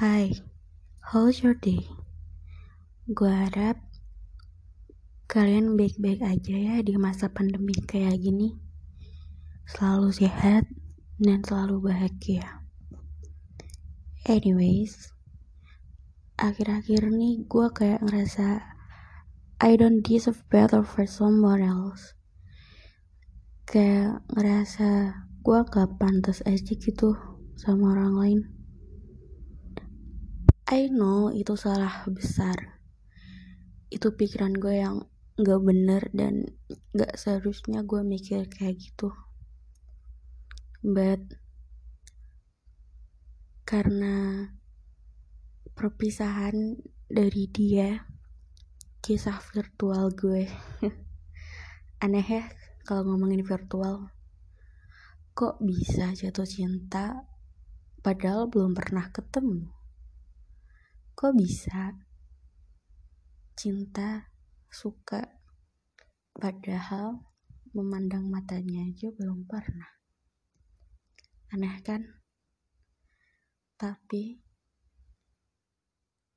Hai, how's your day? Gue harap kalian baik-baik aja ya di masa pandemi kayak gini. Selalu sehat dan selalu bahagia. Anyways, akhir-akhir ini gue kayak ngerasa I don't deserve better for someone else. Kayak ngerasa gue gak pantas aja gitu sama orang lain. I know itu salah besar. Itu pikiran gue yang gak bener dan gak seharusnya gue mikir kayak gitu. But karena perpisahan dari dia, kisah virtual gue. Aneh ya kalau ngomongin virtual. Kok bisa jatuh cinta padahal belum pernah ketemu? Kok bisa cinta, suka, padahal memandang matanya aja belum pernah? Aneh kan? Tapi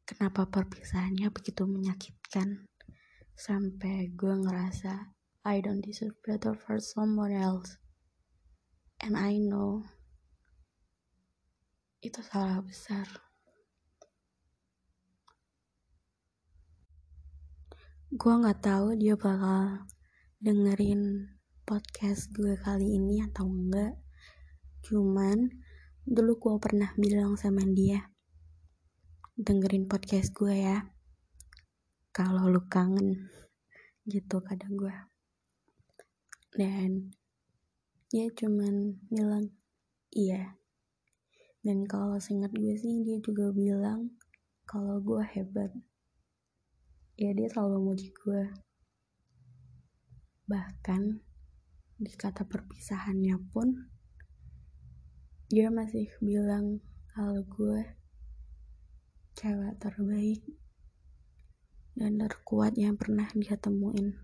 kenapa perpisahannya begitu menyakitkan sampai gue ngerasa I don't deserve better for someone else. And I know itu salah besar. Gue nggak tahu dia bakal dengerin podcast gue kali ini atau enggak. Cuman dulu gue pernah bilang sama dia, dengerin podcast gue ya. Kalau lu kangen, gitu kadang gue. Dan dia cuman bilang iya. Dan kalau seingat gue sih dia juga bilang kalau gue hebat ya dia selalu muji gue. Bahkan di kata perpisahannya pun dia masih bilang kalau gue cewek terbaik dan terkuat yang pernah dia temuin.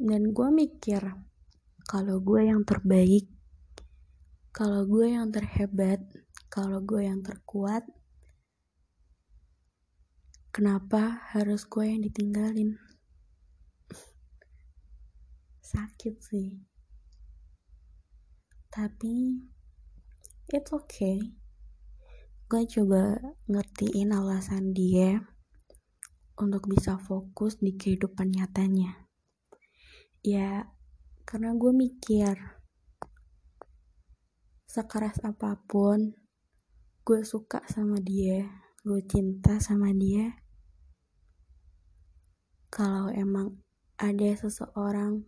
Dan gue mikir kalau gue yang terbaik kalau gue yang terhebat kalau gue yang terkuat Kenapa harus gue yang ditinggalin? Sakit sih. Tapi it's okay. Gue coba ngertiin alasan dia untuk bisa fokus di kehidupan nyatanya. Ya, karena gue mikir sekeras apa pun gue suka sama dia, gue cinta sama dia, kalau emang ada seseorang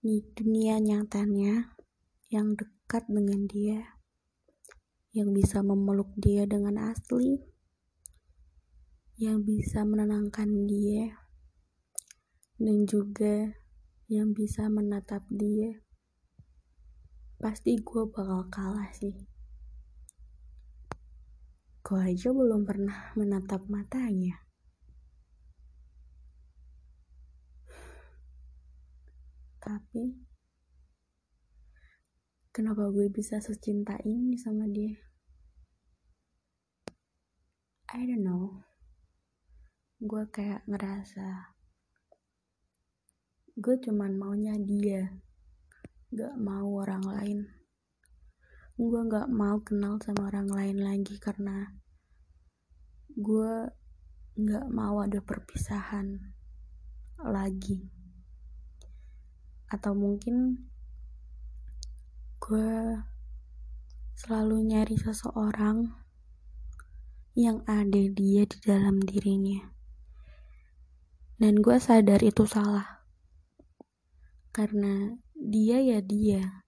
di dunia nyatanya yang dekat dengan dia, yang bisa memeluk dia dengan asli, yang bisa menenangkan dia, dan juga yang bisa menatap dia, pasti gue bakal kalah sih. Gue aja belum pernah menatap matanya. Tapi kenapa gue bisa secinta ini sama dia? I don't know. Gue kayak ngerasa gue cuman maunya dia gak mau orang lain. Gue gak mau kenal sama orang lain lagi karena gue gak mau ada perpisahan lagi atau mungkin gue selalu nyari seseorang yang ada dia di dalam dirinya. Dan gue sadar itu salah. Karena dia ya dia.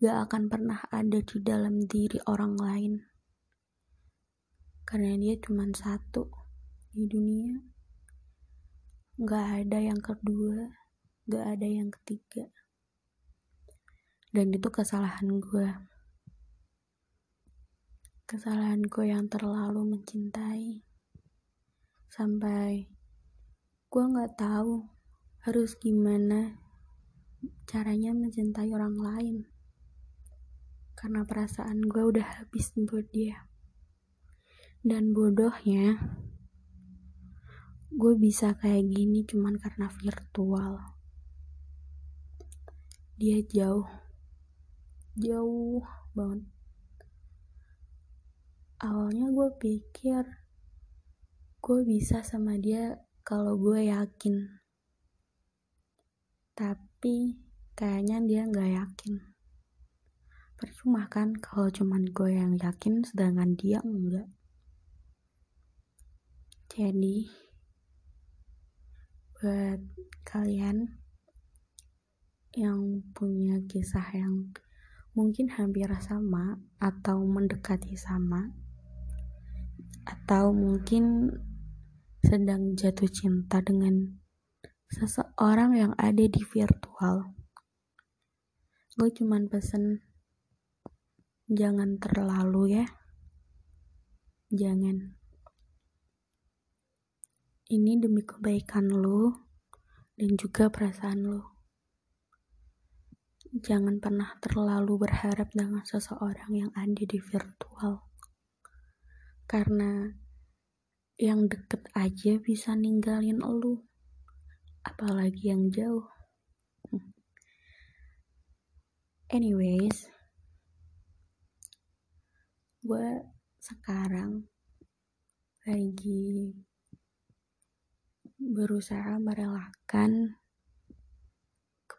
Gak akan pernah ada di dalam diri orang lain. Karena dia cuma satu di dunia. Gak ada yang kedua gak ada yang ketiga. Dan itu kesalahan gue kesalahan gue yang terlalu mencintai. Sampai gue gak tahu harus gimana caranya mencintai orang lain. Karena perasaan gue udah habis buat dia. Dan bodohnya gue bisa kayak gini cuman karena virtual dia jauh. Jauh banget. Awalnya gue pikir gue bisa sama dia kalau gue yakin. Tapi kayaknya dia nggak yakin. Percuma kan kalau cuman gue yang yakin sedangkan dia enggak. Jadi buat kalian yang punya kisah yang mungkin hampir sama atau mendekati sama atau mungkin sedang jatuh cinta dengan seseorang yang ada di virtual. Gue cuman pesen jangan terlalu ya. Jangan. Ini demi kebaikan lo dan juga perasaan lo. Jangan pernah terlalu berharap dengan seseorang yang ada di virtual. Karena yang deket aja bisa ninggalin lo. Apalagi yang jauh. Anyways, gue sekarang lagi berusaha merelakan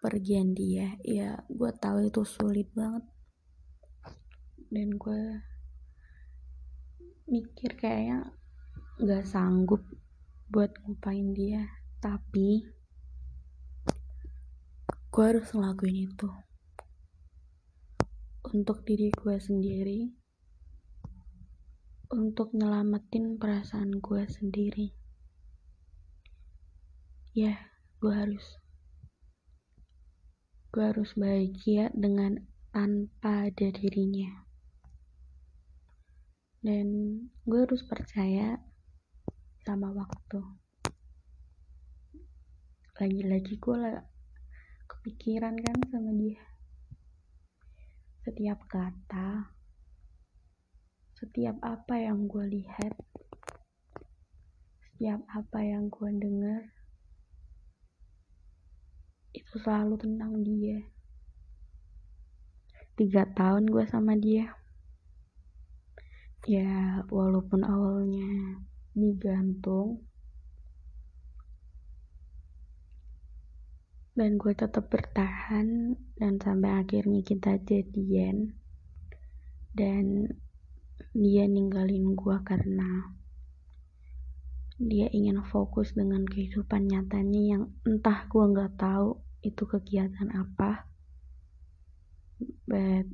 kepergian dia ya gue tahu itu sulit banget. Dan gue mikir kayaknya gak sanggup buat ngupain dia. Tapi gue harus ngelakuin itu. Untuk diri gue sendiri untuk nyelamatin perasaan gue sendiri. Ya gue harus gue harus bahagia dengan tanpa ada dirinya. Dan gue harus percaya sama waktu. Lagi-lagi gue lah kepikiran kan sama dia. Setiap kata setiap apa yang gue lihat setiap apa yang gue dengar itu selalu tentang dia. Tiga tahun gue sama dia. Ya walaupun awalnya digantung dan gue tetap bertahan dan sampai akhirnya kita jadian dan dia ninggalin gue karena dia ingin fokus dengan kehidupan nyatanya yang entah gue nggak tahu itu kegiatan apa? But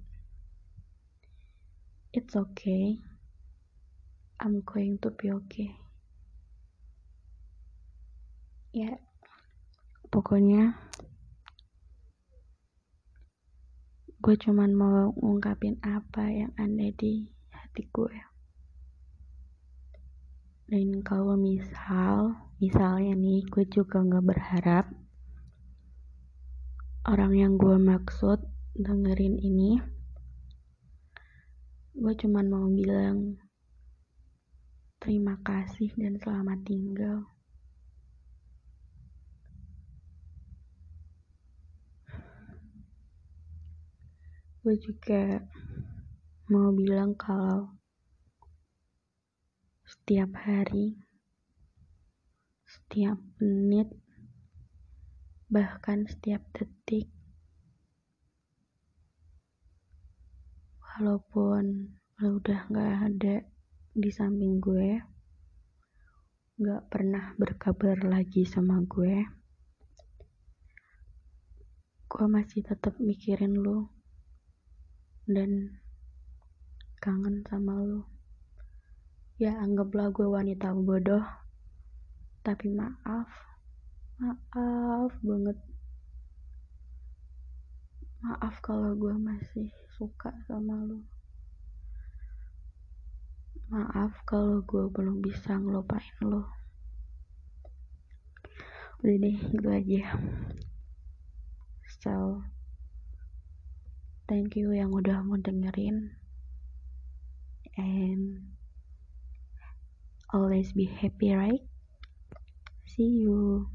it's okay. I'm going to be okay. Ya pokoknya gue cuman mau ngungkapin apa yang ada di hati gue dan kalau misal misalnya nih gue juga nggak berharap orang yang gue maksud dengerin ini gue cuman mau bilang terima kasih dan selamat tinggal. Gue juga mau bilang kalau setiap hari, setiap menit, bahkan setiap detik. Walaupun lo udah gak ada di samping gue, gak pernah berkabar lagi sama gue, gue masih tetap mikirin lo dan kangen sama lo ya anggaplah gue wanita bodoh tapi maaf maaf banget. Maaf kalau gue masih suka sama lo maaf kalau gue belum bisa ngelupain lo udah deh gitu aja. So thank you yang udah mau dengerin. And always be happy right? See you